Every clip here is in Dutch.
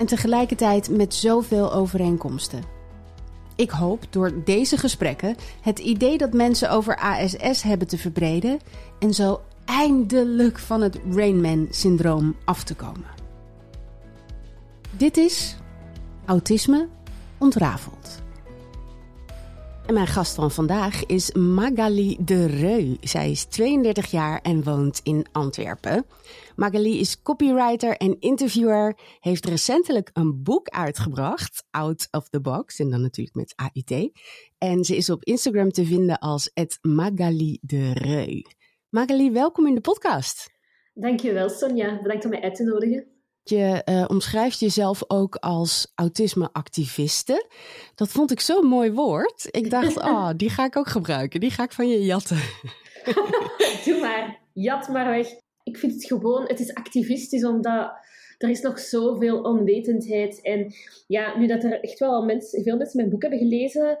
en tegelijkertijd met zoveel overeenkomsten. Ik hoop door deze gesprekken het idee dat mensen over ASS hebben te verbreden en zo eindelijk van het Rainman-syndroom af te komen. Dit is Autisme ontrafeld. En mijn gast van vandaag is Magali de Reu. Zij is 32 jaar en woont in Antwerpen. Magali is copywriter en interviewer. Heeft recentelijk een boek uitgebracht, Out of the Box. En dan natuurlijk met AIT. En ze is op Instagram te vinden als Magali de Reu. Magali, welkom in de podcast. Dankjewel Sonja, bedankt om mij uit te nodigen. Je uh, omschrijft jezelf ook als autisme-activiste. Dat vond ik zo'n mooi woord. Ik dacht, oh, die ga ik ook gebruiken. Die ga ik van je jatten. Doe maar, jat maar weg. Ik vind het gewoon, het is activistisch omdat er is nog zoveel onwetendheid. En ja, nu dat er echt wel mensen, veel mensen mijn boek hebben gelezen,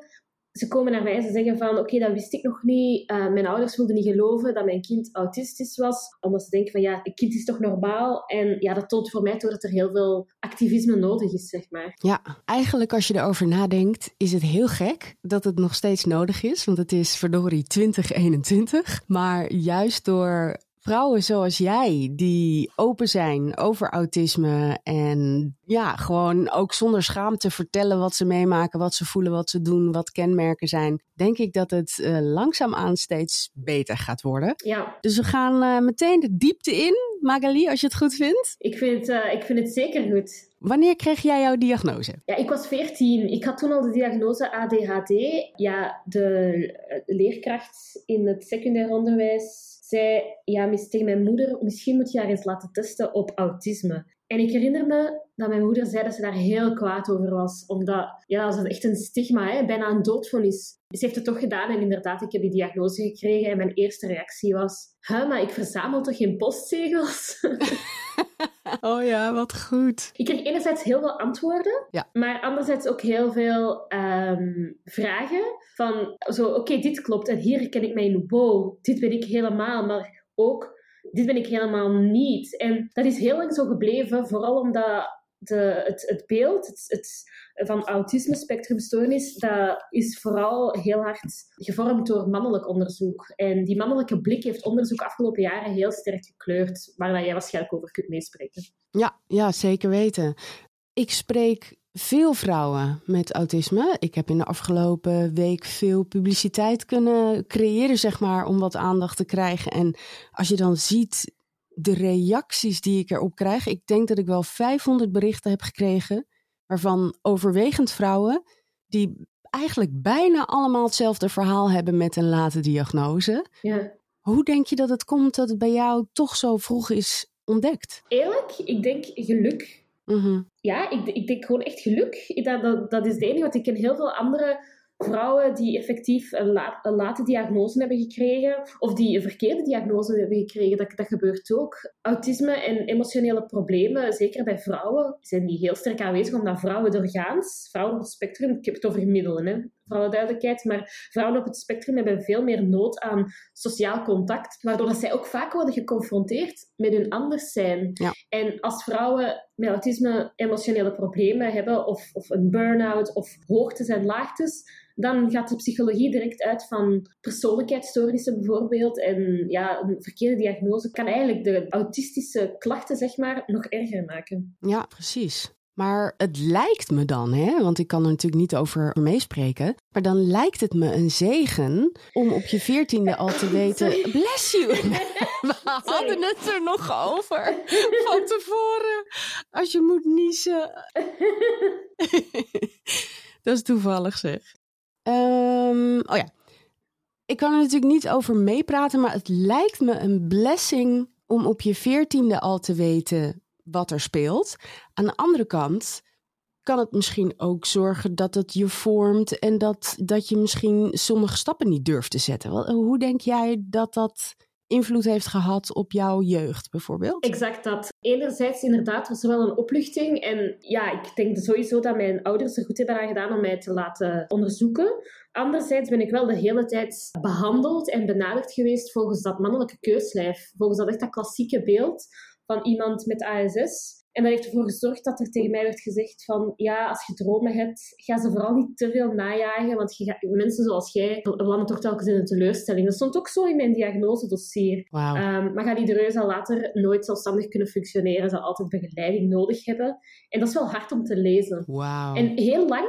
ze komen naar mij en ze zeggen van oké, dat wist ik nog niet. Uh, mijn ouders wilden niet geloven dat mijn kind autistisch was. Omdat ze denken van ja, een kind is toch normaal. En ja, dat toont voor mij toch dat er heel veel activisme nodig is, zeg maar. Ja, eigenlijk als je erover nadenkt, is het heel gek dat het nog steeds nodig is. Want het is verdorie 2021. Maar juist door vrouwen zoals jij die open zijn over autisme en ja, gewoon ook zonder schaamte vertellen wat ze meemaken, wat ze voelen, wat ze doen, wat kenmerken zijn, denk ik dat het uh, langzaamaan steeds beter gaat worden. Ja. Dus we gaan uh, meteen de diepte in, Magali, als je het goed vindt. Ik vind het, uh, ik vind het zeker goed. Wanneer kreeg jij jouw diagnose? Ja, ik was 14. Ik had toen al de diagnose ADHD. Ja, de leerkracht in het secundair onderwijs zei ja, tegen mijn moeder, misschien moet je haar eens laten testen op autisme. En ik herinner me dat mijn moeder zei dat ze daar heel kwaad over was. Omdat, ja, dat is echt een stigma, hè? bijna een doodvonnis. Ze heeft het toch gedaan en inderdaad, ik heb die diagnose gekregen. En mijn eerste reactie was, huh, maar ik verzamel toch geen postzegels? oh ja, wat goed. Ik kreeg enerzijds heel veel antwoorden, ja. maar anderzijds ook heel veel um, vragen. Van, zo, oké, okay, dit klopt en hier ken ik mij in. Wow, dit ben ik helemaal. Maar ook dit ben ik helemaal niet. En dat is heel lang zo gebleven, vooral omdat de, het, het beeld het, het, van autisme spectrumstoornis, dat is vooral heel hard gevormd door mannelijk onderzoek. En die mannelijke blik heeft onderzoek afgelopen jaren heel sterk gekleurd, waar jij waarschijnlijk over kunt meespreken. Ja, ja, zeker weten. Ik spreek veel vrouwen met autisme. Ik heb in de afgelopen week veel publiciteit kunnen creëren, zeg maar, om wat aandacht te krijgen. En als je dan ziet de reacties die ik erop krijg, ik denk dat ik wel 500 berichten heb gekregen, waarvan overwegend vrouwen die eigenlijk bijna allemaal hetzelfde verhaal hebben met een late diagnose. Ja. Hoe denk je dat het komt dat het bij jou toch zo vroeg is ontdekt? Eerlijk, ik denk geluk. Mm-hmm. Ja, ik, ik denk gewoon echt geluk. Dat, dat, dat is het enige, want ik ken heel veel andere vrouwen die effectief een, la, een late diagnose hebben gekregen, of die een verkeerde diagnose hebben gekregen, dat, dat gebeurt ook. Autisme en emotionele problemen, zeker bij vrouwen, zijn die heel sterk aanwezig, omdat vrouwen doorgaans, vrouwen op het spectrum, ik heb het over gemiddelen, hè, voor alle duidelijkheid, maar vrouwen op het spectrum hebben veel meer nood aan sociaal contact, waardoor dat zij ook vaak worden geconfronteerd met hun anders zijn. Ja. En als vrouwen met autisme emotionele problemen hebben, of, of een burn-out, of hoogtes en laagtes, dan gaat de psychologie direct uit van persoonlijkheidsstoornissen bijvoorbeeld. En ja, een verkeerde diagnose kan eigenlijk de autistische klachten, zeg maar, nog erger maken. Ja, precies. Maar het lijkt me dan, hè, want ik kan er natuurlijk niet over meespreken. Maar dan lijkt het me een zegen om op je veertiende al te weten. Bless you! We hadden het er nog over van tevoren. Als je moet niezen. Dat is toevallig zeg. Ehm, oh ja. Ik kan er natuurlijk niet over meepraten, maar het lijkt me een blessing om op je veertiende al te weten wat er speelt. Aan de andere kant kan het misschien ook zorgen dat het je vormt en dat, dat je misschien sommige stappen niet durft te zetten. Hoe denk jij dat dat invloed heeft gehad op jouw jeugd bijvoorbeeld? Exact dat. Enerzijds inderdaad was wel een opluchting en ja, ik denk sowieso dat mijn ouders er goed hebben aan gedaan om mij te laten onderzoeken. Anderzijds ben ik wel de hele tijd behandeld en benaderd geweest volgens dat mannelijke keuslijf, volgens dat echt dat klassieke beeld van iemand met ASS. En dat heeft ervoor gezorgd dat er tegen mij werd gezegd van ja, als je dromen hebt, ga ze vooral niet te veel najagen, want je mensen zoals jij landen toch telkens in een teleurstelling. Dat stond ook zo in mijn diagnosedossier. Wow. Um, maar Galide zal later nooit zelfstandig kunnen functioneren, zal altijd begeleiding nodig hebben. En dat is wel hard om te lezen. Wow. En heel lang,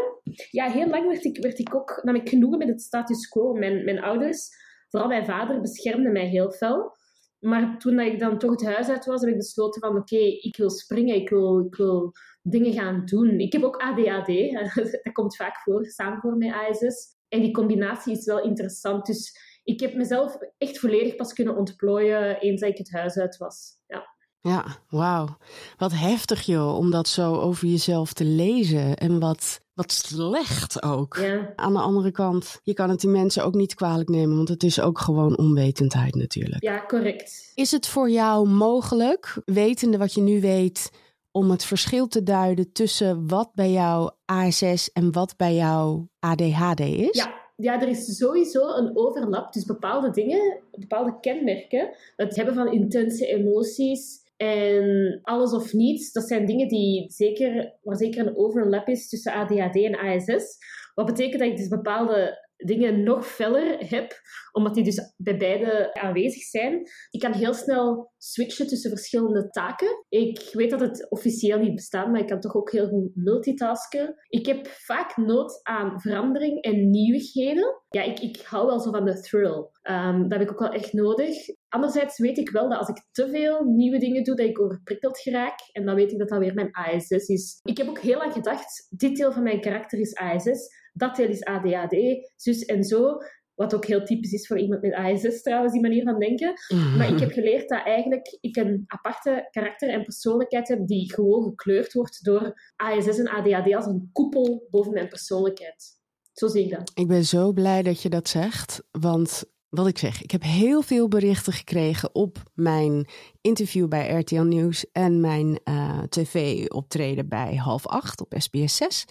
ja, heel lang werd ik, werd ik ook, nam ik genoegen met het status quo. Mijn, mijn ouders, vooral mijn vader, beschermden mij heel fel. Maar toen ik dan toch het huis uit was, heb ik besloten van oké, ik wil springen, ik wil, ik wil dingen gaan doen. Ik heb ook ADHD, dat komt vaak voor, samen voor met ASS. En die combinatie is wel interessant. Dus ik heb mezelf echt volledig pas kunnen ontplooien eens dat ik het huis uit was. Ja. Ja, wauw. Wat heftig joh, om dat zo over jezelf te lezen. En wat, wat slecht ook. Ja. Aan de andere kant, je kan het die mensen ook niet kwalijk nemen, want het is ook gewoon onwetendheid natuurlijk. Ja, correct. Is het voor jou mogelijk, wetende wat je nu weet, om het verschil te duiden tussen wat bij jou ASS en wat bij jou ADHD is? Ja, ja, er is sowieso een overlap. Dus bepaalde dingen, bepaalde kenmerken, het hebben van intense emoties, en alles of niets, dat zijn dingen die zeker, waar zeker een overlap is tussen ADHD en ASS. Wat betekent dat ik dus bepaalde dingen nog feller heb, omdat die dus bij beide aanwezig zijn. Ik kan heel snel switchen tussen verschillende taken. Ik weet dat het officieel niet bestaat, maar ik kan toch ook heel goed multitasken. Ik heb vaak nood aan verandering en nieuwigheden. Ja, ik, ik hou wel zo van de thrill. Um, dat heb ik ook wel echt nodig. Anderzijds weet ik wel dat als ik te veel nieuwe dingen doe, dat ik overprikkeld geraak. En dan weet ik dat dat weer mijn ASS is. Ik heb ook heel lang gedacht, dit deel van mijn karakter is ASS dat deel is ADHD, zus en zo. Wat ook heel typisch is voor iemand met ASS trouwens, die manier van denken. Mhm. Maar ik heb geleerd dat eigenlijk ik een aparte karakter en persoonlijkheid heb die gewoon gekleurd wordt door ASS en ADHD als een koepel boven mijn persoonlijkheid. Zo zie ik dat. Ik ben zo blij dat je dat zegt, want wat ik zeg, ik heb heel veel berichten gekregen op mijn interview bij RTL Nieuws en mijn uh, tv-optreden bij half acht op SBS 6.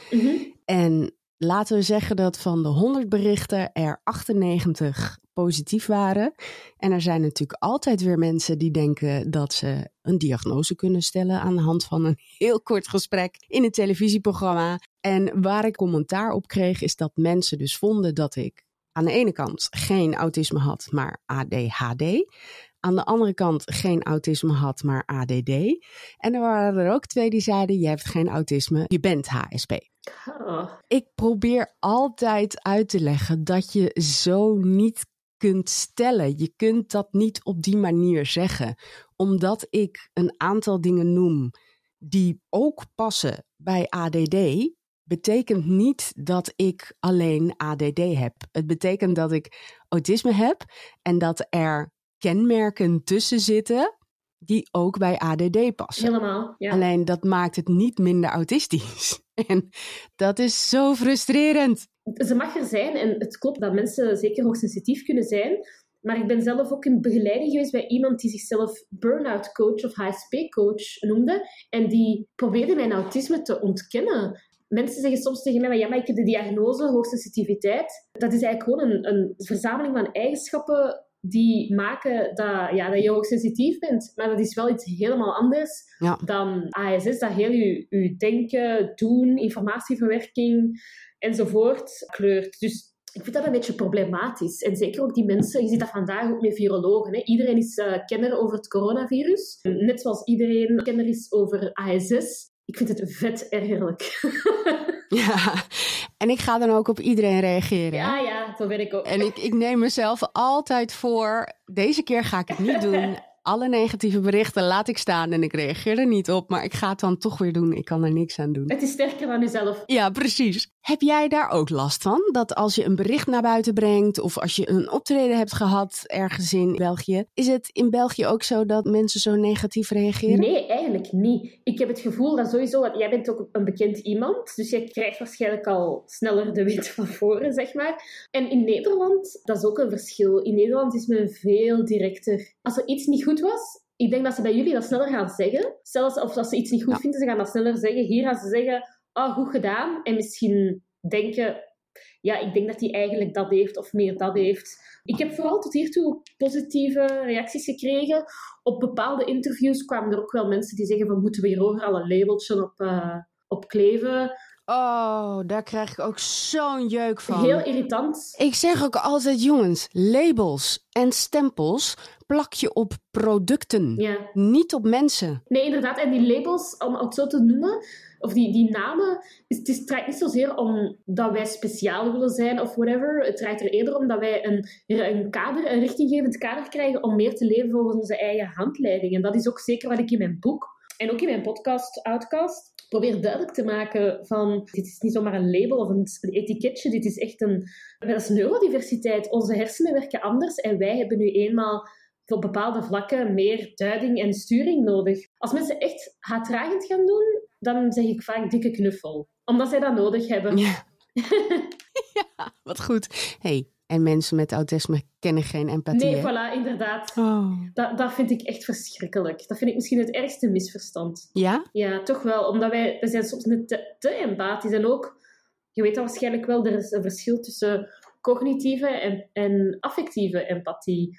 En laten we zeggen dat van de 100 berichten er 98 positief waren. En er zijn natuurlijk altijd weer mensen die denken dat ze een diagnose kunnen stellen aan de hand van een heel kort gesprek in een televisieprogramma. En waar ik commentaar op kreeg, is dat mensen dus vonden dat ik aan de ene kant geen autisme had, maar ADHD. Aan de andere kant geen autisme had, maar ADD. En er waren er ook twee die zeiden: Je hebt geen autisme, je bent HSP. Oh. Ik probeer altijd uit te leggen dat je zo niet kunt stellen. Je kunt dat niet op die manier zeggen. Omdat ik een aantal dingen noem die ook passen bij ADD, betekent niet dat ik alleen ADD heb. Het betekent dat ik autisme heb en dat er kenmerken tussen zitten die ook bij ADD passen. Helemaal, ja. Alleen dat maakt het niet minder autistisch. En dat is zo frustrerend. Ze mag er zijn en het klopt dat mensen zeker hoogsensitief kunnen zijn. Maar ik ben zelf ook in begeleiding geweest bij iemand die zichzelf burn-out coach of HSP coach noemde. En die probeerde mijn autisme te ontkennen. Mensen zeggen soms tegen mij, ja, maar ik heb de diagnose hoogsensitiviteit. Dat is eigenlijk gewoon een, een verzameling van eigenschappen die maken dat, ja, dat je hoogsensitief bent. Maar dat is wel iets helemaal anders Ja. dan ASS, dat heel je, je denken, doen, informatieverwerking enzovoort kleurt. Dus ik vind dat een beetje problematisch. En zeker ook die mensen, je ziet dat vandaag ook met virologen. Hè. Iedereen is eh, kenner over het coronavirus. Net zoals iedereen kenner is over ASS. ik vind het vet ergerlijk. ja, en ik ga dan ook op iedereen reageren. Ja, ja, zo ben ik ook. En ik, ik neem mezelf altijd voor, deze keer ga ik het niet doen alle negatieve berichten laat ik staan en ik reageer er niet op, maar ik ga het dan toch weer doen. Ik kan er niks aan doen. Het is sterker dan jezelf. Ja, precies. Heb jij daar ook last van? Dat als je een bericht naar buiten brengt of als je een optreden hebt gehad ergens in België, is het in België ook zo dat mensen zo negatief reageren? Nee, eigenlijk niet. Ik heb het gevoel dat sowieso, want jij bent ook een bekend iemand, dus jij krijgt waarschijnlijk al sneller de wind van voren, zeg maar. En in Nederland, dat is ook een verschil. In Nederland is men veel directer. Als er iets niet goed was, ik denk dat ze bij jullie dat sneller gaan zeggen. Zelfs of als ze iets niet goed vinden, ze gaan dat sneller zeggen. Hier gaan ze zeggen, oh, goed gedaan. En misschien denken, ja, ik denk dat hij eigenlijk dat heeft of meer dat heeft. Ik heb vooral tot hiertoe positieve reacties gekregen. Op bepaalde interviews kwamen er ook wel mensen die zeggen van moeten we hier overal een labeltje op, uh, op kleven. Oh, daar krijg ik ook zo'n jeuk van. Heel irritant. Ik zeg ook altijd, jongens, labels en stempels plak je op producten, ja. niet op mensen. Nee, inderdaad. En die labels, om het zo te noemen, of die, die namen, het, is, het draait niet zozeer om dat wij speciaal willen zijn of whatever. Het draait er eerder om dat wij een, een kader, een richtinggevend kader krijgen om meer te leven volgens onze eigen handleiding. En dat is ook zeker wat ik in mijn boek en ook in mijn podcast, Outcast, probeer duidelijk te maken van dit is niet zomaar een label of een, etiketje, dit is echt een... Dat is neurodiversiteit. Onze hersenen werken anders en wij hebben nu eenmaal op bepaalde vlakken meer duiding en sturing nodig. Als mensen echt haatdragend gaan doen, dan zeg ik vaak dikke knuffel. Omdat zij dat nodig hebben. Ja, ja wat goed. hey, en mensen met autisme kennen geen empathie. Nee, voilà, inderdaad. Oh. Dat, dat vind ik echt verschrikkelijk. Dat vind ik misschien het ergste misverstand. Ja? Ja, toch wel. Omdat wij, wij zijn soms net te, te empathisch. En ook, je weet dat waarschijnlijk wel, er is een verschil tussen cognitieve en, en affectieve empathie.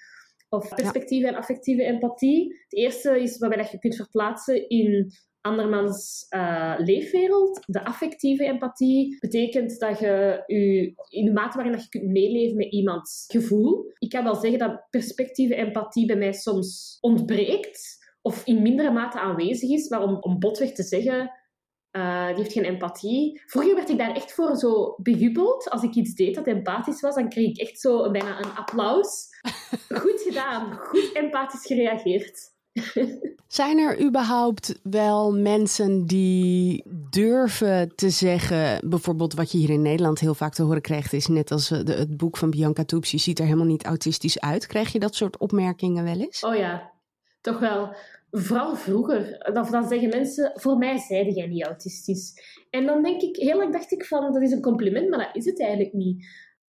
Of perspectieve en affectieve empathie. Het eerste is waarbij je kunt verplaatsen in andermans uh, leefwereld. De affectieve empathie betekent dat je, je in de mate waarin dat je kunt meeleven met iemands gevoel. Ik kan wel zeggen dat perspectieve empathie bij mij soms ontbreekt of in mindere mate aanwezig is, maar om, om botweg te zeggen, uh, die heeft geen empathie. Vroeger werd ik daar echt voor zo bejubeld. Als ik iets deed dat empathisch was, dan kreeg ik echt zo bijna een applaus. Goed gedaan, goed empathisch gereageerd. Zijn er überhaupt wel mensen die durven te zeggen, bijvoorbeeld wat je hier in Nederland heel vaak te horen krijgt, is net als de, het boek van Bianca Toeps, je ziet er helemaal niet autistisch uit. Krijg je dat soort opmerkingen wel eens? Oh ja, toch wel. Vooral vroeger, dan, dan zeggen mensen, voor mij zeiden jij niet autistisch. En dan denk ik, heel lang dacht ik van, dat is een compliment, maar dat is het eigenlijk niet.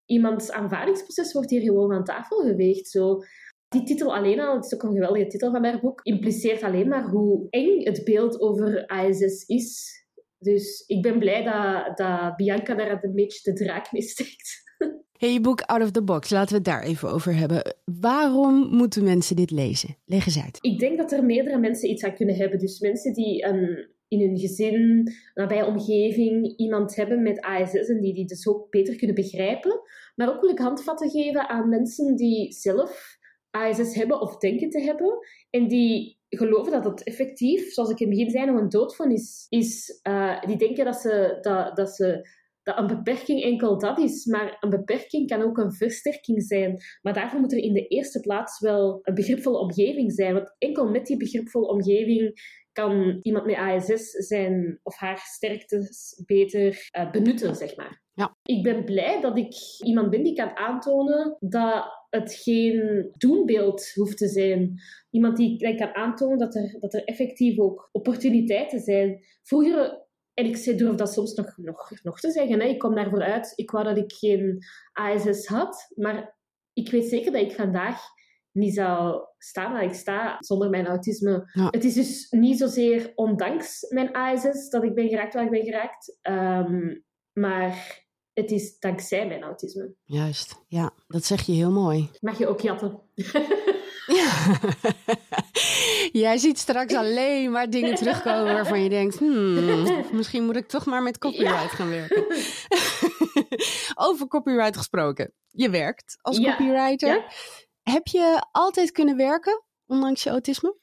Iemands aanvaardingsproces wordt hier gewoon aan tafel geweegd. Zo. Die titel alleen al, het is ook een geweldige titel van mijn boek, impliceert alleen maar hoe eng het beeld over ASS is. Dus ik ben blij dat, dat Bianca daar een beetje de draak mee steekt. Hey, je boek Out of the Box, laten we het daar even over hebben. Waarom moeten mensen dit lezen? Leg eens uit. Ik denk dat er meerdere mensen iets aan kunnen hebben. Dus mensen die in hun gezin, nabije omgeving, iemand hebben met ASS en die die dus ook beter kunnen begrijpen. Maar ook wil ik handvatten geven aan mensen die zelf ASS hebben of denken te hebben. En die geloven dat het effectief, zoals ik in het begin zei, nog een doodvonnis is. is uh, die denken dat ze, dat, dat ze dat een beperking enkel dat is, maar een beperking kan ook een versterking zijn. Maar daarvoor moet er in de eerste plaats wel een begripvolle omgeving zijn. Want enkel met die begripvolle omgeving kan iemand met ASS zijn of haar sterktes beter uh, benutten, zeg maar. Ja. Ik ben blij dat ik iemand ben die kan aantonen dat het geen doenbeeld hoeft te zijn. Iemand die kan aantonen dat er, dat er effectief ook opportuniteiten zijn. Vroeger en ik durf dat soms nog, nog, nog te zeggen. Hè. Ik kom daarvoor uit. Ik wou dat ik geen ASS had. Maar ik weet zeker dat ik vandaag niet zou staan waar ik sta zonder mijn autisme. Het is dus niet zozeer ondanks mijn ASS dat ik ben geraakt waar ik ben geraakt. Um, maar het is dankzij mijn autisme. Juist, ja, dat zeg je heel mooi. Mag je ook jatten? Ja. Jij ziet straks alleen maar dingen terugkomen waarvan je denkt: hmm, misschien moet ik toch maar met copyright gaan werken. Over copyright gesproken. Je werkt als copywriter. Heb je altijd kunnen werken, ondanks je autisme?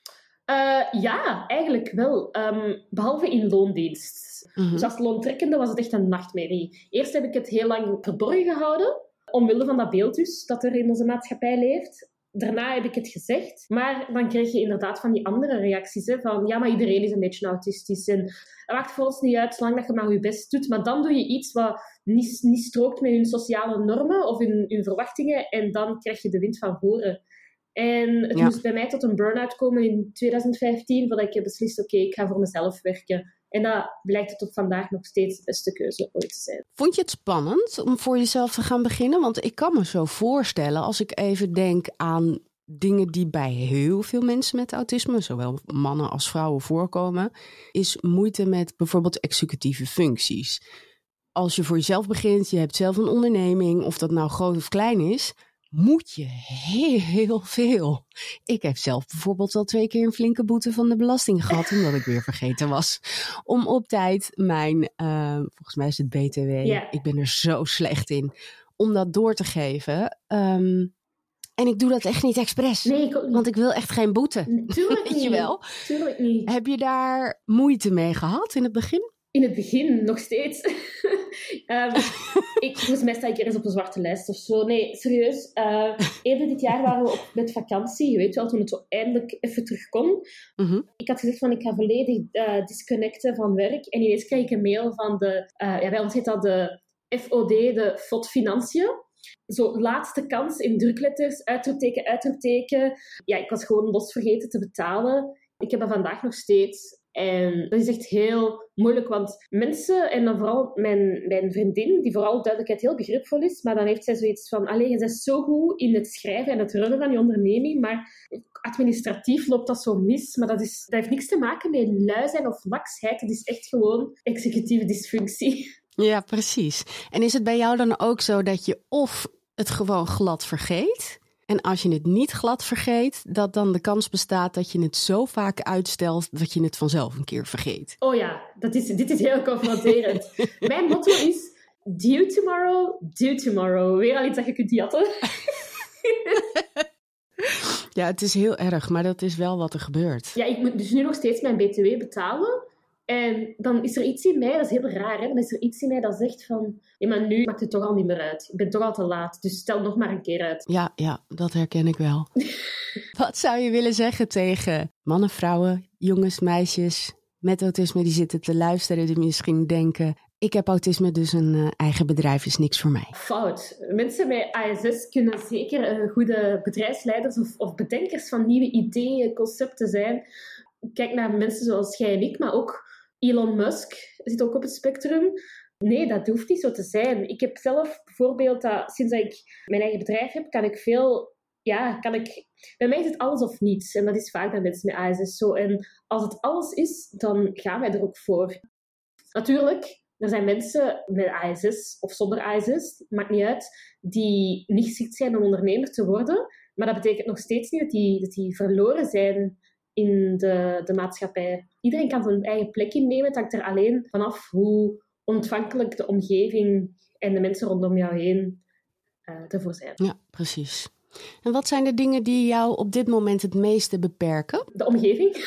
Uh, ja, eigenlijk wel. Um, behalve in loondienst. Mm -hmm. Dus als loontrekkende was het echt een nachtmerrie. Eerst heb ik het heel lang verborgen gehouden, omwille van dat beeld dus, dat er in onze maatschappij leeft. Daarna heb ik het gezegd, maar dan kreeg je inderdaad van die andere reacties. Hè, van ja, maar iedereen is een beetje autistisch. En het maakt voor ons niet uit, zolang dat je maar je best doet. Maar dan doe je iets wat niet, niet strookt met hun sociale normen of hun, hun verwachtingen. En dan krijg je de wind van voren. En het moest bij mij tot een burn-out komen in 2015, voordat ik heb beslist, oké, ik ga voor mezelf werken. En dat blijkt tot vandaag nog steeds de beste keuze ooit te zijn. Vond je het spannend om voor jezelf te gaan beginnen? Want ik kan me zo voorstellen, als ik even denk aan dingen die bij heel veel mensen met autisme, zowel mannen als vrouwen, voorkomen, is moeite met bijvoorbeeld executieve functies. Als je voor jezelf begint, je hebt zelf een onderneming, of dat nou groot of klein is, moet je heel veel. Ik heb zelf bijvoorbeeld al twee keer een flinke boete van de belasting gehad, omdat ik weer vergeten was om op tijd mijn, uh, volgens mij is het BTW, ik ben er zo slecht in, om dat door te geven. Um, en ik doe dat echt niet expres. Nee, ik Want ik wil echt geen boete. Tuurlijk niet. je wel? Tuurlijk niet. Heb je daar moeite mee gehad in het begin? In het begin nog steeds. um, ik, volgens mij sta ik eens op een zwarte lijst of zo. Nee, serieus. Uh, eerder dit jaar waren we op, met vakantie. Je weet wel, toen het zo eindelijk even terug kon. Mhm. Ik had gezegd van ik ga volledig uh, disconnecten van werk. En ineens kreeg ik een mail van de... Uh, ja, bij ons heet dat de FOD, de FOD Financiën. Zo, laatste kans in drukletters, uitroepteken, uitroepteken. Ja, ik was gewoon los vergeten te betalen. Ik heb dat vandaag nog steeds. En dat is echt heel moeilijk, want mensen, en dan vooral mijn, mijn vriendin, die vooral duidelijkheid heel begripvol is, maar dan heeft zij zoiets van, alleen je bent zo goed in het schrijven en het runnen van je onderneming, maar administratief loopt dat zo mis. Maar dat, is, dat heeft niks te maken met lui zijn of laksheid, dat is echt gewoon executieve dysfunctie. Ja, precies. En is het bij jou dan ook zo dat je of het gewoon glad vergeet... En als je het niet glad vergeet, dat dan de kans bestaat dat je het zo vaak uitstelt dat je het vanzelf een keer vergeet. Oh ja, dat is, dit is heel confronterend. Mijn motto is: due tomorrow, do tomorrow. Weer al iets dat je kunt jatten. ja, het is heel erg, maar dat is wel wat er gebeurt. Ja, ik moet dus nu nog steeds mijn BTW betalen. En dan is er iets in mij, dat is heel raar, hè? dan is er iets in mij dat zegt van, ja, maar nu maakt het toch al niet meer uit. Ik ben toch al te laat, dus stel nog maar een keer uit. Ja, ja, dat herken ik wel. Wat zou je willen zeggen tegen mannen, vrouwen, jongens, meisjes met autisme die zitten te luisteren, die misschien denken, ik heb autisme, dus een uh, eigen bedrijf is niks voor mij. Fout. Mensen met ASS kunnen zeker uh, goede bedrijfsleiders of, of bedenkers van nieuwe ideeën, concepten zijn. Kijk naar mensen zoals jij en ik, maar ook Elon Musk zit ook op het spectrum. Nee, dat hoeft niet zo te zijn. Ik heb zelf bijvoorbeeld dat sinds dat ik mijn eigen bedrijf heb, kan ik veel. Ja, kan ik. Bij mij is het alles of niets. En dat is vaak bij mensen met ASS zo. En als het alles is, dan gaan wij er ook voor. Natuurlijk, er zijn mensen met ASS of zonder ASS, maakt niet uit, die niet geschikt zijn om ondernemer te worden. Maar dat betekent nog steeds niet dat die, dat die verloren zijn in de, de maatschappij. Iedereen kan zijn eigen plek innemen. Het hangt er alleen vanaf hoe ontvankelijk de omgeving en de mensen rondom jou heen uh, ervoor zijn. Ja, precies. En wat zijn de dingen die jou op dit moment het meeste beperken? De omgeving.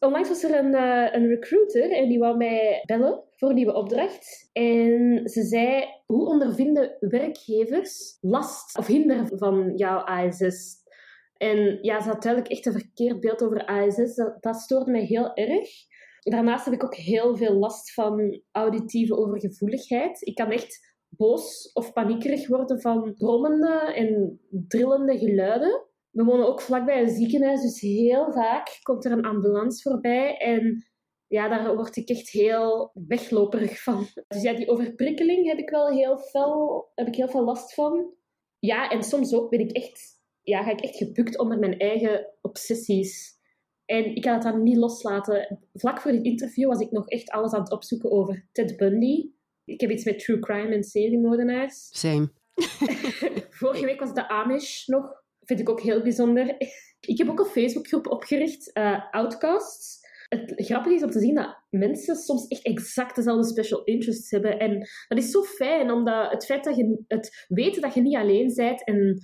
Onlangs was er een, uh, een recruiter en die wou mij bellen voor een nieuwe opdracht. En ze zei, hoe ondervinden werkgevers last of hinder van jouw ASS? En ja, ze had duidelijk echt een verkeerd beeld over ASS. Dat, dat stoorde mij heel erg. Daarnaast heb ik ook heel veel last van auditieve overgevoeligheid. Ik kan echt boos of paniekerig worden van brommende en drillende geluiden. We wonen ook vlakbij een ziekenhuis, dus heel vaak komt er een ambulance voorbij. En ja, daar word ik echt heel wegloperig van. Dus ja, die overprikkeling heb ik wel heel veel, heb ik heel veel last van. Ja, en soms ook ben ik echt ja, ga ik echt gebukt onder mijn eigen obsessies. En ik kan het dan niet loslaten. Vlak voor dit interview was ik nog echt alles aan het opzoeken over Ted Bundy. Ik heb iets met true crime en seriemoordenaars. Same. Vorige week was de Amish nog. Vind ik ook heel bijzonder. Ik heb ook een Facebookgroep opgericht, uh, Outcasts. Het grappige is om te zien dat mensen soms echt exact dezelfde special interests hebben. En dat is zo fijn, omdat het feit dat je het weten dat je niet alleen bent en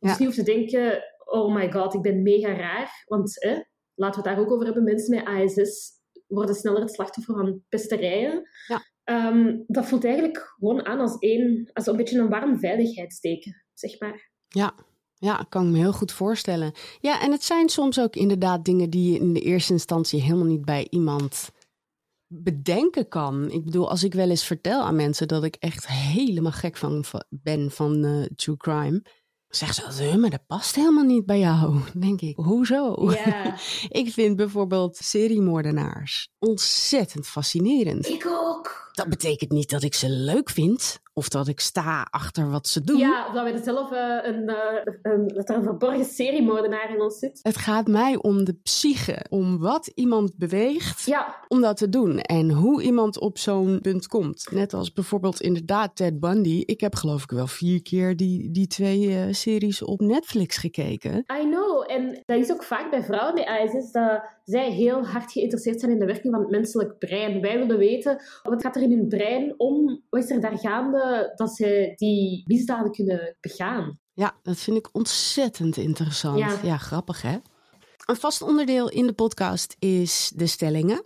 dus niet hoeft te denken, oh my god, ik ben mega raar. Want eh, laten we het daar ook over hebben. Mensen met ASS worden sneller het slachtoffer van pesterijen. Ja. Ehm, dat voelt eigenlijk gewoon aan als, één, als een beetje een warm veiligheidsteken, zeg maar. Ja, ja, kan ik me heel goed voorstellen. Ja, en het zijn soms ook inderdaad dingen die je in de eerste instantie helemaal niet bij iemand bedenken kan. Ik bedoel, als ik wel eens vertel aan mensen dat ik echt helemaal gek van, ben van uh, true crime. Zeggen ze maar dat past helemaal niet bij jou. Denk ik, hoezo? Ja. ik vind bijvoorbeeld seriemoordenaars ontzettend fascinerend. Ik ook. Dat betekent niet dat ik ze leuk vind. Of dat ik sta achter wat ze doen. Ja, dat we zelf uh, een, uh, een, dat er een verborgen seriemoordenaar in ons zit. Het gaat mij om de psyche. Om wat iemand beweegt ja. om dat te doen. En hoe iemand op zo'n punt komt. Net als bijvoorbeeld inderdaad Ted Bundy. Ik heb geloof ik wel vier keer die, die twee uh, series op Netflix gekeken. I know. En dat is ook vaak bij vrouwen met ASS. Dat zij heel hard geïnteresseerd zijn in de werking van het menselijk brein. Wij willen weten, wat gaat er in hun brein om? Wat is er daar gaande dat ze die misdaden kunnen begaan? Ja, dat vind ik ontzettend interessant. Ja. ja, grappig hè? Een vast onderdeel in de podcast is de stellingen.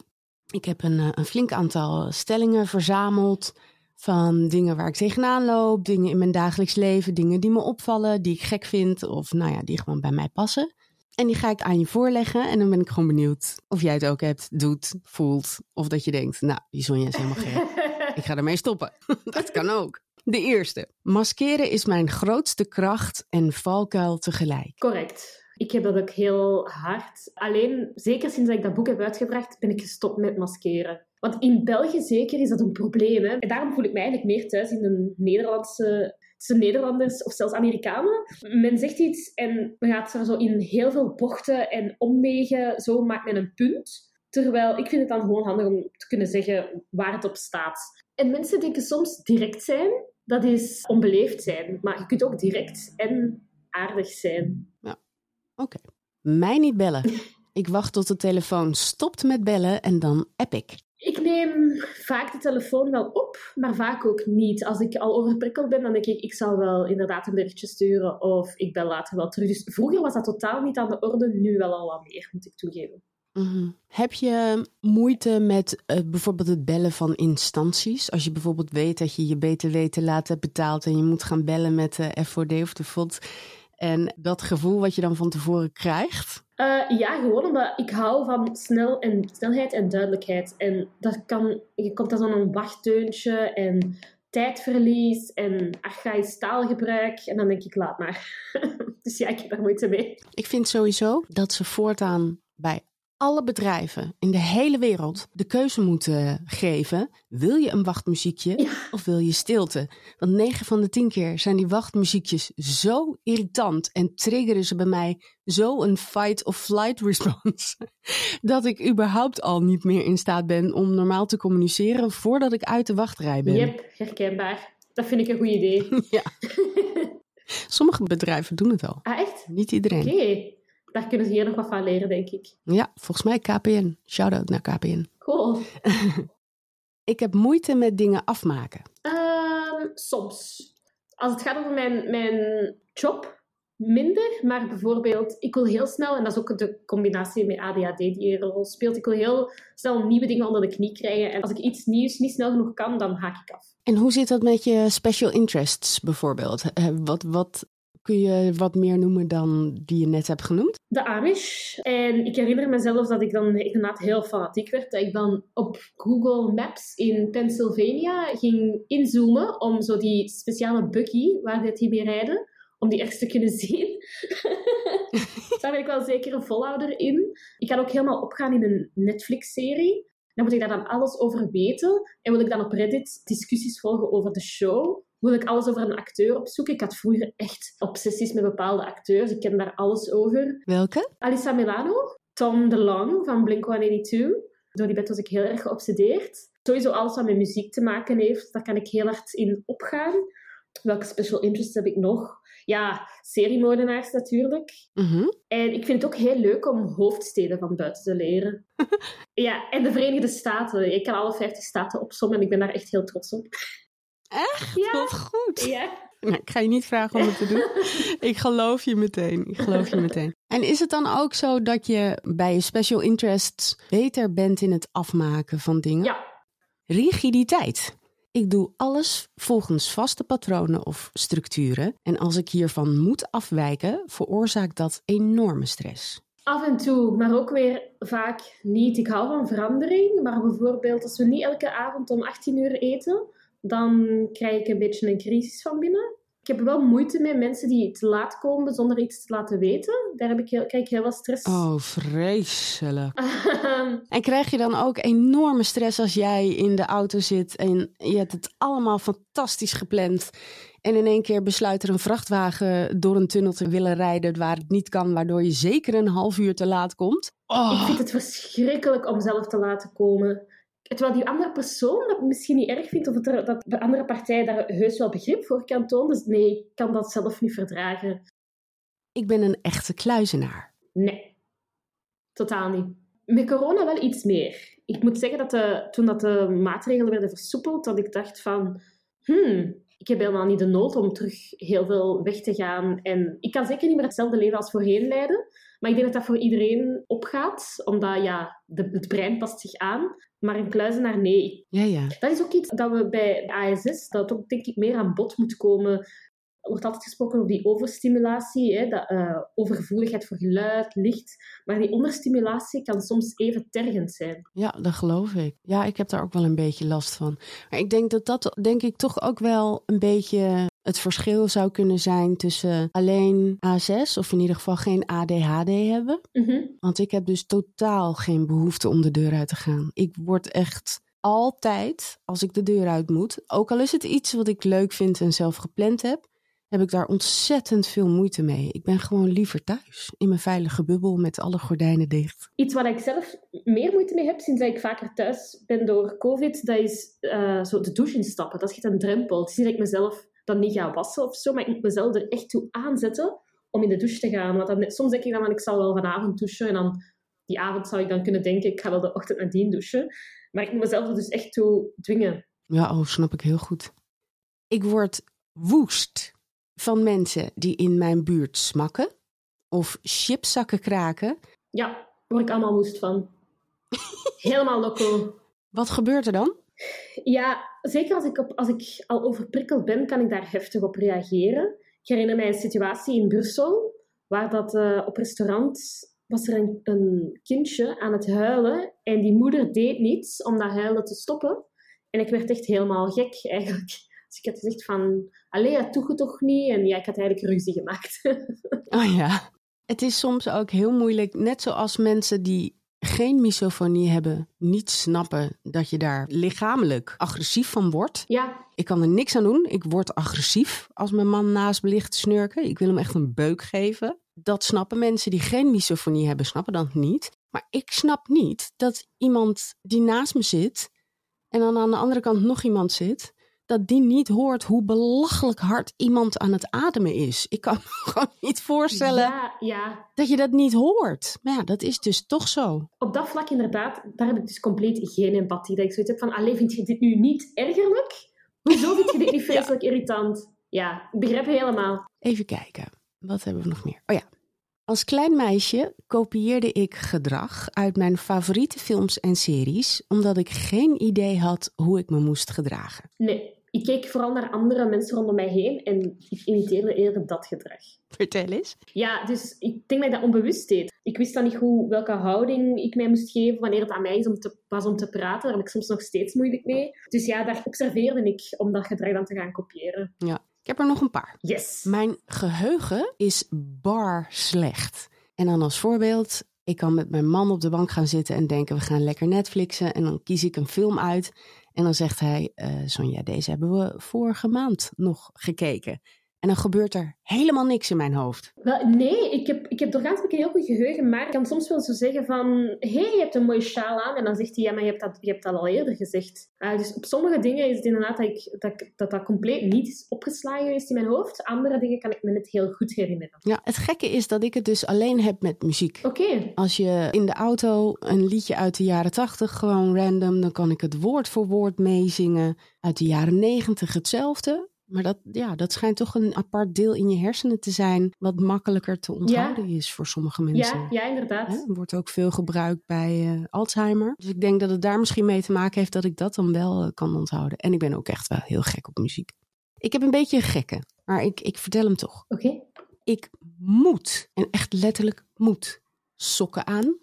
Ik heb een, een flink aantal stellingen verzameld van dingen waar ik tegenaan loop, dingen in mijn dagelijks leven, dingen die me opvallen, die ik gek vind of nou ja, die gewoon bij mij passen. En die ga ik aan je voorleggen en dan ben ik gewoon benieuwd of jij het ook hebt, doet, voelt of dat je denkt, nou, die Sonja is helemaal gek. ik ga ermee stoppen. dat kan ook. De eerste. Maskeren is mijn grootste kracht en valkuil tegelijk. Correct. Ik heb dat ook heel hard. Alleen, zeker sinds ik dat boek heb uitgebracht, ben ik gestopt met maskeren. Want in België zeker is dat een probleem. Hè? En daarom voel ik mij eigenlijk meer thuis in de Nederlandse tussen Nederlanders of zelfs Amerikanen. Men zegt iets en dan gaat er zo in heel veel bochten en omwegen, zo maakt men een punt. Terwijl ik vind het dan gewoon handig om te kunnen zeggen waar het op staat. En mensen denken soms direct zijn, dat is onbeleefd zijn. Maar je kunt ook direct en aardig zijn. Ja, oké. Mij niet bellen. ik wacht tot de telefoon stopt met bellen en dan app ik. Ik neem vaak de telefoon wel op, maar vaak ook niet. Als ik al overprikkeld ben, dan denk ik, ik zal wel inderdaad een berichtje sturen of ik bel later wel terug. Dus vroeger was dat totaal niet aan de orde, nu wel al wat meer, moet ik toegeven. -hmm. Heb je moeite met uh, bijvoorbeeld het bellen van instanties? Als je bijvoorbeeld weet dat je je BTW te laat hebt betaald en je moet gaan bellen met de FOD of de FOD. En dat gevoel wat je dan van tevoren krijgt? Uh, ja, gewoon omdat ik hou van snel en, snelheid en duidelijkheid. En dat kan, je komt dan zo'n wachtteuntje en tijdverlies en archaïs taalgebruik. En dan denk ik, laat maar. dus ja, ik heb daar moeite mee. Ik vind sowieso dat ze voortaan bij alle bedrijven in de hele wereld de keuze moeten geven. Wil je een wachtmuziekje ja. of wil je stilte? Want 9 van de 10 keer zijn die wachtmuziekjes zo irritant en triggeren ze bij mij zo een fight of flight response. dat ik überhaupt al niet meer in staat ben om normaal te communiceren voordat ik uit de wachtrij ben. Yep, herkenbaar. Dat vind ik een goed idee. ja. Sommige bedrijven doen het al. Ah, echt? Niet iedereen. Oké. Okay daar kunnen ze hier nog wat van leren, denk ik. Ja, volgens mij KPN. Shout-out naar KPN. Cool. ik heb moeite met dingen afmaken. Um, soms. Als het gaat over mijn, mijn job, minder. Maar bijvoorbeeld, ik wil heel snel, en dat is ook de combinatie met ADHD die een rol speelt, ik wil heel snel nieuwe dingen onder de knie krijgen. En als ik iets nieuws niet snel genoeg kan, dan haak ik af. En hoe zit dat met je special interests bijvoorbeeld? Wat, wat Kun je wat meer noemen dan die je net hebt genoemd? De Amish. En ik herinner mezelf dat ik dan inderdaad heel fanatiek werd. Dat ik dan op Google Maps in Pennsylvania ging inzoomen om zo die speciale buggy waar die mee rijden, om die echt te kunnen zien. Daar ben ik wel zeker een volhouder in. Ik kan ook helemaal opgaan in een Netflix-serie. Dan moet ik daar dan alles over weten. En wil ik dan op Reddit discussies volgen over de show wil ik alles over een acteur opzoeken. Ik had vroeger echt obsessies met bepaalde acteurs. Ik ken daar alles over. Welke? Alissa Milano, Tom DeLonge van Blink-182. Door die bed was ik heel erg geobsedeerd. Sowieso alles wat met muziek te maken heeft, daar kan ik heel hard in opgaan. Welke special interests heb ik nog? Ja, seriemoordenaars natuurlijk. Mm -hmm. En ik vind het ook heel leuk om hoofdsteden van buiten te leren. ja, en de Verenigde Staten. Ik kan alle 50 staten opzommen en ik ben daar echt heel trots op. Echt? Ja. Wat goed. Ja. Nou, ik ga je niet vragen om het te doen. ik geloof je meteen. Ik geloof je meteen. En is het dan ook zo dat je bij je special interests beter bent in het afmaken van dingen? Ja. Rigiditeit. Ik doe alles volgens vaste patronen of structuren. En als ik hiervan moet afwijken, veroorzaakt dat enorme stress. Af en toe, maar ook weer vaak niet. Ik hou van verandering, maar bijvoorbeeld als we niet elke avond om 18 uur eten, dan krijg ik een beetje een crisis van binnen. Ik heb wel moeite met mensen die te laat komen zonder iets te laten weten. Daar heb ik heel, krijg ik heel veel stress. Oh, vreselijk. en krijg je dan ook enorme stress als jij in de auto zit en je hebt het allemaal fantastisch gepland. En in één keer besluit er een vrachtwagen door een tunnel te willen rijden waar het niet kan, waardoor je zeker een half uur te laat komt. Oh. Ik vind het verschrikkelijk om zelf te laten komen. Terwijl die andere persoon dat misschien niet erg vindt, of dat, dat de andere partij daar heus wel begrip voor kan tonen. Dus nee, ik kan dat zelf niet verdragen. Ik ben een echte kluizenaar. Nee, totaal niet. Met corona wel iets meer. Ik moet zeggen dat de, toen dat de maatregelen werden versoepeld, dat ik dacht van... Hmm, ik heb helemaal niet de nood om terug heel veel weg te gaan. En ik kan zeker niet meer hetzelfde leven als voorheen leiden. Maar ik denk dat dat voor iedereen opgaat, omdat ja, de, het brein past zich aan. Maar een kluizenaar, nee. Ja, ja. Dat is ook iets dat we bij ASS, dat ook denk ik meer aan bod moet komen. Er wordt altijd gesproken over die overstimulatie, hè, dat, uh, overgevoeligheid voor geluid, licht. Maar die onderstimulatie kan soms even tergend zijn. Ja, dat geloof ik. Ja, ik heb daar ook wel een beetje last van. Maar ik denk dat dat, denk ik, toch ook wel een beetje het verschil zou kunnen zijn tussen alleen A6 of in ieder geval geen ADHD hebben. Mhm. Want ik heb dus totaal geen behoefte om de deur uit te gaan. Ik word echt altijd, als ik de deur uit moet, ook al is het iets wat ik leuk vind en zelf gepland heb, heb ik daar ontzettend veel moeite mee. Ik ben gewoon liever thuis, in mijn veilige bubbel met alle gordijnen dicht. Iets waar ik zelf meer moeite mee heb sinds ik vaker thuis ben door COVID, dat is uh, zo de douche instappen. Dat is echt een drempel. Het is niet dat ik mezelf dan niet ga wassen of zo, maar ik moet mezelf er echt toe aanzetten om in de douche te gaan. Want dan, soms denk ik dan, van, ik zal wel vanavond douchen en dan die avond zou ik dan kunnen denken, ik ga wel de ochtend nadien douchen. Maar ik moet mezelf er dus echt toe dwingen. Ja, oh, snap ik heel goed. Ik word woest van mensen die in mijn buurt smakken of chipzakken kraken. Ja, daar word ik allemaal woest van. Helemaal loco. Wat gebeurt er dan? Ja, zeker als ik, op, als ik al overprikkeld ben, kan ik daar heftig op reageren. Ik herinner mij een situatie in Brussel, waar dat, uh, op restaurant was er een, kindje aan het huilen en die moeder deed niets om dat huilen te stoppen. En ik werd echt helemaal gek eigenlijk. Dus ik had gezegd van, allee, dat doe toch niet? En ja, ik had eigenlijk ruzie gemaakt. oh ja. Het is soms ook heel moeilijk, net zoals mensen die geen misofonie hebben, niet snappen dat je daar lichamelijk agressief van wordt. Ja. Ik kan er niks aan doen. Ik word agressief als mijn man naast me ligt te snurken. Ik wil hem echt een beuk geven. Dat snappen mensen die geen misofonie hebben, snappen dat niet. Maar ik snap niet dat iemand die naast me zit en dan aan de andere kant nog iemand zit, dat die niet hoort hoe belachelijk hard iemand aan het ademen is. Ik kan me gewoon niet voorstellen ja, ja. dat je dat niet hoort. Maar ja, dat is dus toch zo. Op dat vlak inderdaad, daar heb ik dus compleet geen empathie. Dat ik zoiets heb van, alleen vind je dit nu niet ergerlijk? Hoezo vind je dit niet vreselijk ja. irritant? Ja, ik begrijp helemaal. Even kijken, wat hebben we nog meer? Oh ja, als klein meisje kopieerde ik gedrag uit mijn favoriete films en series, omdat ik geen idee had hoe ik me moest gedragen. Nee, ik keek vooral naar andere mensen rondom mij heen en ik imiteerde eerder dat gedrag. Vertel eens. Ja, dus ik denk dat ik dat onbewust deed. Ik wist dan niet hoe, welke houding ik mij moest geven wanneer het aan mij is om te, was om te praten. Daar heb ik soms nog steeds moeilijk mee. Dus ja, daar observeerde ik om dat gedrag dan te gaan kopiëren. Ja. Ik heb er nog een paar. Yes. Mijn geheugen is bar slecht. En dan als voorbeeld, ik kan met mijn man op de bank gaan zitten en denken we gaan lekker Netflixen. En dan kies ik een film uit. En dan zegt hij, uh, Sonja, deze hebben we vorige maand nog gekeken. En dan gebeurt er helemaal niks in mijn hoofd. Wel, nee, ik heb, ik heb doorgaans een heel goed geheugen, maar ik kan soms wel zo zeggen van... Hé, hey, je hebt een mooie sjaal aan. En dan zegt hij, ja, maar je hebt dat, je hebt dat al eerder gezegd. Uh, dus op sommige dingen is het inderdaad dat, ik, dat, dat dat compleet niet is opgeslagen is in mijn hoofd. Andere dingen kan ik me net heel goed herinneren. Ja, het gekke is dat ik het dus alleen heb met muziek. Oké. Okay. Als je in de auto een liedje uit de jaren tachtig gewoon random... dan kan ik het woord voor woord meezingen. Uit de jaren negentig hetzelfde Maar dat, ja, dat schijnt toch een apart deel in je hersenen te zijn, wat makkelijker te onthouden is voor sommige mensen. Ja, ja inderdaad. Wordt ook veel gebruikt bij eh, Alzheimer. Dus ik denk dat het daar misschien mee te maken heeft dat ik dat dan wel eh, kan onthouden. En ik ben ook echt wel heel gek op muziek. Ik heb een beetje een gekke, maar ik, ik vertel hem toch. Oké. Ik moet, en echt letterlijk moet, sokken aan.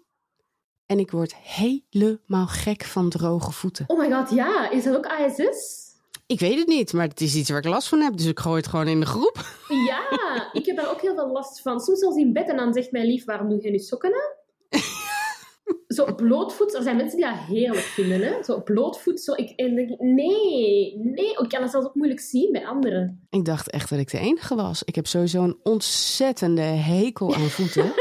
En ik word helemaal gek van droge voeten. Oh my god, ja. Is dat ook ASS? Ik weet het niet, maar het is iets waar ik last van heb. Dus ik gooi het gewoon in de groep. Ja, ik heb daar ook heel veel last van. Soms zelfs in bed en dan zegt mijn lief, waarom doe je nu sokken aan? Zo blootvoet, er zijn mensen die dat heerlijk vinden, hè? Zo blootvoet, zo, ik, en denk ik, nee, nee, ik kan dat zelfs ook moeilijk zien bij anderen. Ik dacht echt dat ik de enige was. Ik heb sowieso een ontzettende hekel aan voeten.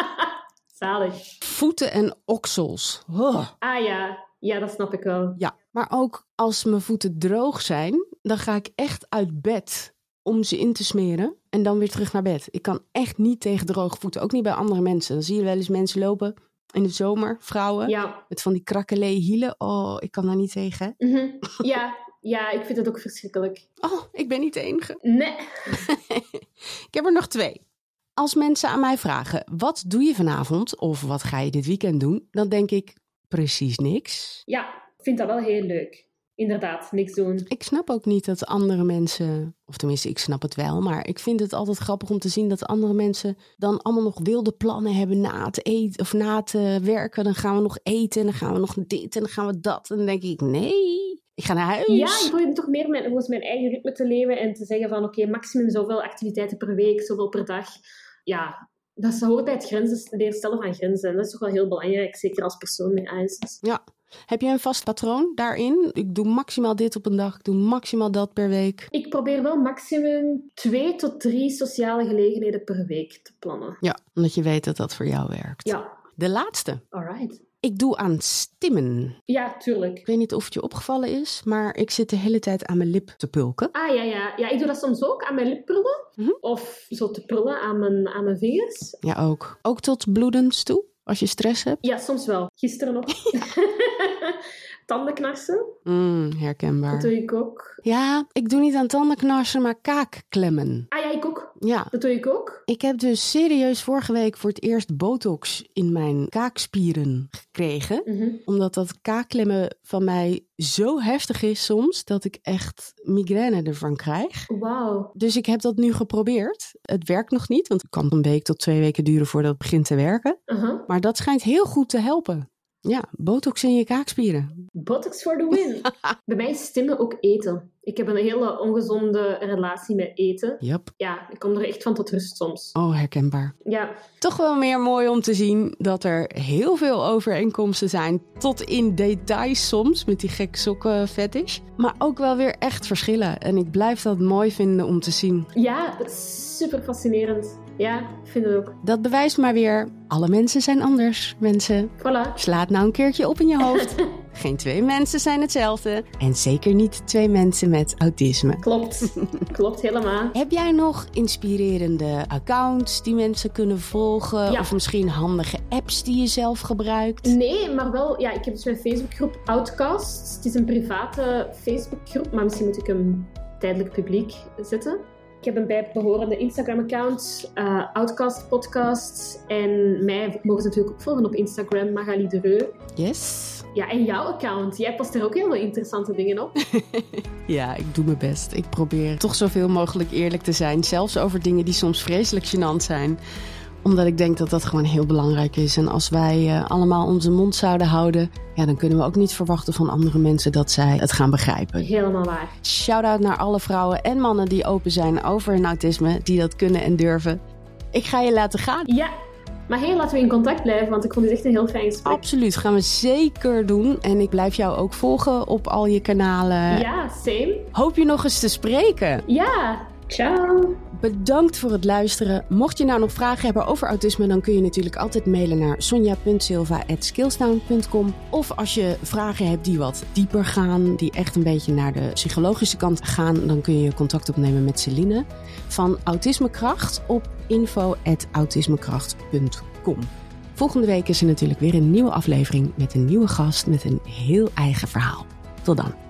Zalig. voeten en oksels. Oh. Ah ja, ja, dat snap ik wel. Ja, maar ook als mijn voeten droog zijn, dan ga ik echt uit bed om ze in te smeren en dan weer terug naar bed. Ik kan echt niet tegen droge voeten, ook niet bij andere mensen. Dan zie je wel eens mensen lopen in de zomer, vrouwen, Ja, met van die krakkelee hielen. Oh, ik kan daar niet tegen. mhm. ja, ja, ik vind het ook verschrikkelijk. Oh, ik ben niet de enige. Nee. Ik heb er nog twee. Als mensen aan mij vragen, wat doe je vanavond of wat ga je dit weekend doen? Dan denk ik, precies niks. Ja, ik vind dat wel heel leuk. Inderdaad, niks doen. Ik snap ook niet dat andere mensen, of tenminste, ik snap het wel, maar ik vind het altijd grappig om te zien dat andere mensen dan allemaal nog wilde plannen hebben na het eten of na het eh, werken. Dan gaan we nog eten en dan gaan we nog dit en dan gaan we dat. En dan denk ik, nee, ik ga naar huis. Ja, ik probeer toch meer mijn, volgens mijn eigen ritme te leven en te zeggen van oké, maximum zoveel activiteiten per week, zoveel per dag. Ja, dat is- hoort bij het grenzen, stellen van grenzen. En dat is toch wel heel belangrijk, zeker als persoon met ASS. Ja. Heb je een vast patroon daarin? Ik doe maximaal dit op een dag, ik doe maximaal dat per week. Ik probeer wel maximum twee tot drie sociale gelegenheden per week te plannen. Ja, omdat je weet dat dat voor jou werkt. Ja, De laatste. alright. Ik doe aan stimmen. Ja, tuurlijk. Ik weet niet of het je opgevallen is, maar ik zit de hele tijd aan mijn lip te pulken. Ah ja, ja. Ja, ik doe dat soms ook aan mijn lipprullen. Mhm. Of zo te prullen aan mijn, aan mijn vingers. Ja, ook. Ook tot bloedens toe, als je stress hebt. Ja, soms wel. Gisteren nog. Tandenknarsen, Mm, dat herkenbaar. doe ik ook. Ja, ik doe niet aan tandenknarsen, maar kaakklemmen. Ah ja, ik ook. Ja. Dat doe ik ook. Ik heb dus serieus vorige week voor het eerst botox in mijn kaakspieren gekregen. Mhm. Omdat dat kaakklemmen van mij zo heftig is soms, dat ik echt migraine ervan krijg. Wauw. Dus ik heb dat nu geprobeerd. Het werkt nog niet, want het kan een week tot twee weken duren voordat het begint te werken. Maar dat schijnt heel goed te helpen. Ja, botox in je kaakspieren. Botox for the win. Bij mij is stimmen ook eten. Ik heb een hele ongezonde relatie met eten. Yep. Ja, ik kom er echt van tot rust soms. Oh, herkenbaar. Ja, Toch wel meer mooi om te zien dat er heel veel overeenkomsten zijn. Tot in details soms, met die gek sokken fetish. Maar ook wel weer echt verschillen. En ik blijf dat mooi vinden om te zien. ja super fascinerend. Ja, ik vind het ook. Dat bewijst maar weer, alle mensen zijn anders, mensen. Voilà. Sla het nou een keertje op in je hoofd. Geen twee mensen zijn hetzelfde. En zeker niet twee mensen met autisme. Klopt. Klopt helemaal. Heb jij nog inspirerende accounts die mensen kunnen volgen? Ja. Of misschien handige apps die je zelf gebruikt? Nee, maar wel, ja, ik heb dus mijn Facebookgroep Outcast. Het is een private Facebookgroep, maar misschien moet ik hem tijdelijk publiek zetten. Ik heb een bijbehorende Instagram-account, eh, Outcast Podcast. En mij mogen ze natuurlijk ook volgen op Instagram, Magali de Reu. Yes. Ja, en jouw account. Jij post er ook heel veel interessante dingen op. Ja, ik doe mijn best. Ik probeer toch zoveel mogelijk eerlijk te zijn. Zelfs over dingen die soms vreselijk gênant zijn. Omdat ik denk dat dat gewoon heel belangrijk is. En als wij eh, allemaal onze mond zouden houden... Ja, dan kunnen we ook niet verwachten van andere mensen dat zij het gaan begrijpen. Helemaal waar. Shout-out naar alle vrouwen en mannen die open zijn over hun autisme. Die dat kunnen en durven. Ik ga je laten gaan. Ja, maar heel laten we in contact blijven, want ik vond dit echt een heel fijn gesprek. Absoluut, gaan we zeker doen. En ik blijf jou ook volgen op al je kanalen. Ja, same. Hoop je nog eens te spreken. Ja, ciao. Bedankt voor het luisteren. Mocht je nou nog vragen hebben over autisme, dan kun je natuurlijk altijd mailen naar sonja.silva.skillstown.com. Of als je vragen hebt die wat dieper gaan, die echt een beetje naar de psychologische kant gaan, dan kun je contact opnemen met Celine van Autismekracht op info.autismekracht.com. Volgende week is er natuurlijk weer een nieuwe aflevering met een nieuwe gast met een heel eigen verhaal. Tot dan.